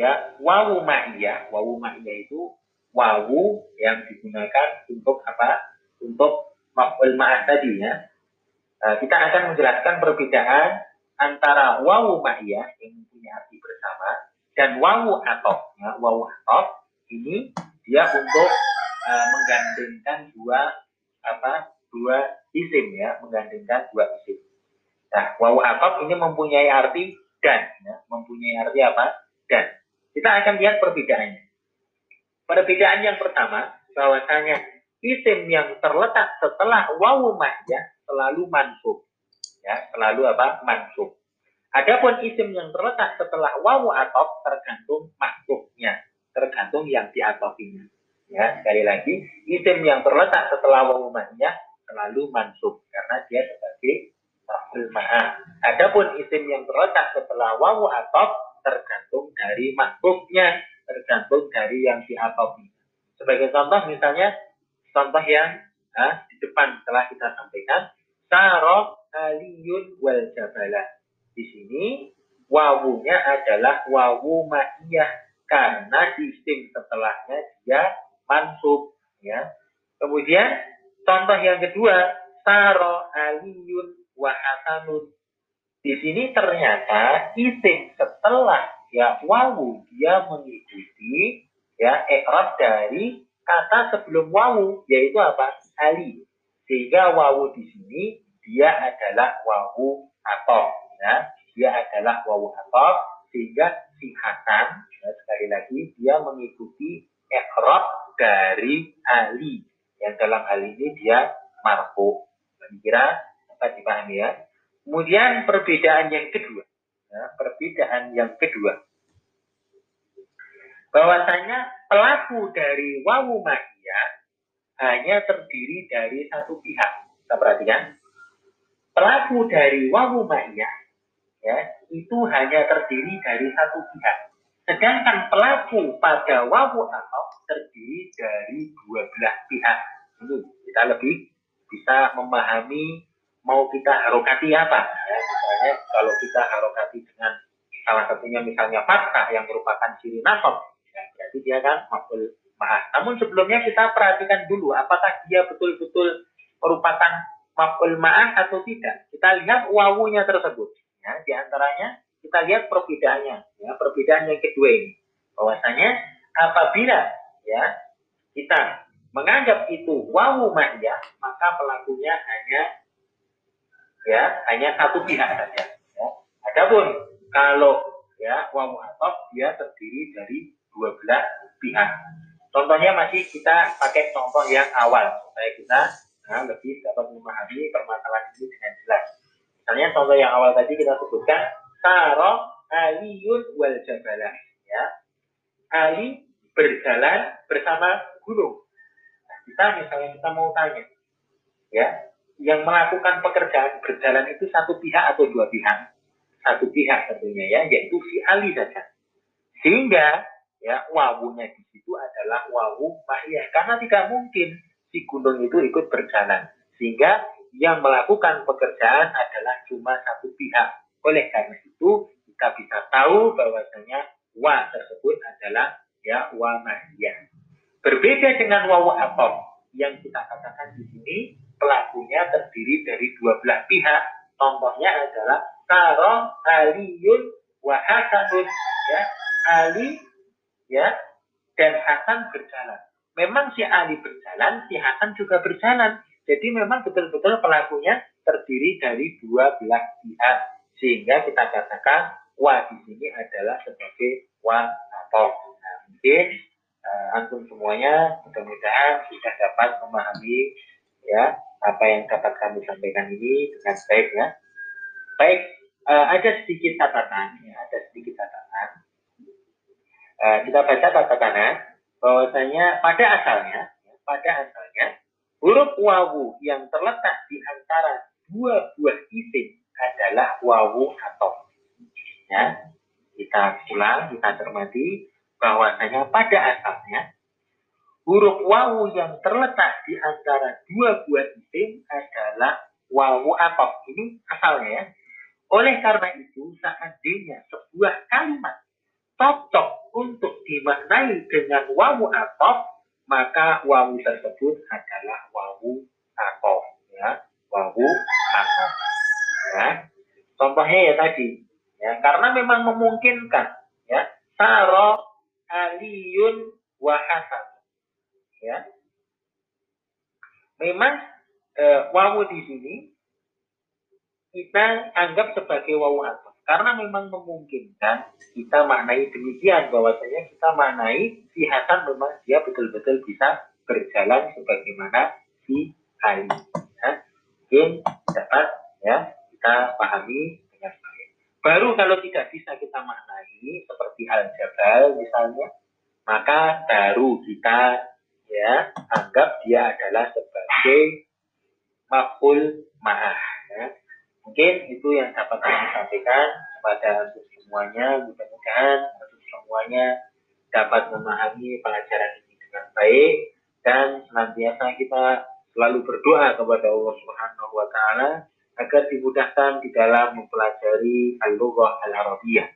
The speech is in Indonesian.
ya wawu ma'iyah. Wawu ma'iyah itu wawu yang digunakan untuk apa? Untuk maf'ul ma'ah tadi ya. Uh, kita akan menjelaskan perbedaan antara wawu ma'iyah yang punya arti bersama dan wawu atof ya wawu atof ini dia untuk uh, menggandengkan dua apa dua isim ya. Menggandengkan dua isim. Nah wawu atof ini mempunyai arti dan ya, mempunyai arti apa? Dan kita akan lihat perbedaannya. Perbedaan yang pertama bahwasanya isim yang terletak setelah wawu ma'iyah selalu mansub ya selalu apa? Mansub adapun isim yang terletak setelah wawu atof tergantung maksudnya tergantung yang diatofinya. Ya sekali lagi isim yang terletak setelah wawu mahnya selalu mansub karena dia sebagai ma'ah. Adapun isim yang terletak setelah wawu atof tergantung dari maksudnya tergantung dari yang diatofinya sebagai contoh misalnya contoh yang ah, di depan telah kita sampaikan Saro aliyun wal jabalah. Di sini wawunya adalah wawu ma'iyah karena isim setelahnya dia mansub ya. Kemudian contoh yang kedua Saro aliyun wa hasanun. Di sini ternyata isim setelah ya wawu dia mengikuti ya ekrab dari kata sebelum wawu yaitu apa? Ali. Sehingga wawu di sini dia adalah wawu atau ya dia adalah wawu atau sehingga si Hasan ya, sekali lagi dia mengikuti ekrob dari Ali. Yang dalam hal ini dia marfu. Kira dapat dipahami ya kemudian perbedaan yang kedua ya, perbedaan yang kedua bahwasanya pelaku dari wawu mahiyah hanya terdiri dari satu pihak. Kita perhatikan. Pelaku dari wawu ma'iyah ya, itu hanya terdiri dari satu pihak. Sedangkan pelaku pada wawu atau terdiri dari dua belah pihak. Ini kita lebih bisa memahami mau kita harokati apa. Ya, misalnya kalau kita harokati dengan salah satunya misalnya fathah yang merupakan ciri nasab, ya, berarti dia kan maful maaf. Namun sebelumnya kita perhatikan dulu apakah dia betul-betul merupakan maf'ul ma'ah atau tidak. Kita lihat wawunya tersebut. Ya, di antaranya kita lihat perbedaannya. Ya, perbedaan yang kedua ini. Bahwasanya apabila ya kita menganggap itu wawu ma'iyah, maka pelakunya hanya ya hanya satu pihak saja. Ya. Adapun kalau ya wawu atop dia terdiri dari dua belah pihak. Contohnya masih kita pakai contoh yang awal supaya kita nah, lebih dapat memahami permasalahan ini dengan jelas. Misalnya contoh yang awal tadi kita sebutkan Saro Aliyun wal Jabalah. Ya. Ali berjalan bersama gunung. Nah, kita misalnya kita mau tanya, ya, yang melakukan pekerjaan berjalan itu satu pihak atau dua pihak? Satu pihak tentunya ya, yaitu si Ali saja. Sehingga ya wawunya di situ adalah wawu mahiyah karena tidak mungkin si gunung itu ikut berjalan sehingga yang melakukan pekerjaan adalah cuma satu pihak oleh karena itu kita bisa tahu bahwasanya wa tersebut adalah ya wa mahiyah berbeda dengan wawu atom yang kita katakan di sini pelakunya terdiri dari dua belah pihak contohnya adalah karo aliyun wa hasanun ya ali ya dan Hasan berjalan. Memang si Ali berjalan, si Hasan juga berjalan. Jadi memang betul-betul pelakunya terdiri dari dua belah pihak. Sehingga kita katakan wa di sini adalah sebagai wa atau nah, mungkin uh, antum semuanya mudah-mudahan sudah dapat memahami ya apa yang dapat kami sampaikan ini dengan baik ya. Baik, uh, ada sedikit catatan ya, ada sedikit catatan uh, kita baca tata kanan bahwasanya pada asalnya pada asalnya huruf wawu yang terletak di antara dua buah isim adalah wawu atau ya kita ulang kita cermati bahwasanya pada asalnya huruf wawu yang terletak di antara dua buah isim adalah wawu atau ini asalnya ya oleh karena itu seandainya sebuah kalimat cocok untuk dimaknai dengan wawu atof, maka wawu tersebut adalah wawu atof. Ya, wawu atof. Ya. Contohnya ya tadi, ya, karena memang memungkinkan, ya, saro aliyun wahasan. Ya. Memang e, wawu di sini kita anggap sebagai wawu atof karena memang memungkinkan kita maknai demikian bahwasanya kita maknai si Hasan memang dia betul-betul bisa berjalan sebagaimana si Ali ya. mungkin dapat ya kita pahami dengan baik baru kalau tidak bisa kita maknai seperti al jabal misalnya maka baru kita ya anggap dia adalah sebagai makul ma'ah ya Mungkin itu yang dapat kami sampaikan kepada untuk semuanya. Mudah-mudahan untuk semuanya dapat memahami pelajaran ini dengan baik dan senantiasa kita selalu berdoa kepada Allah Subhanahu wa taala agar dimudahkan di dalam mempelajari al-lughah al-arabiyah.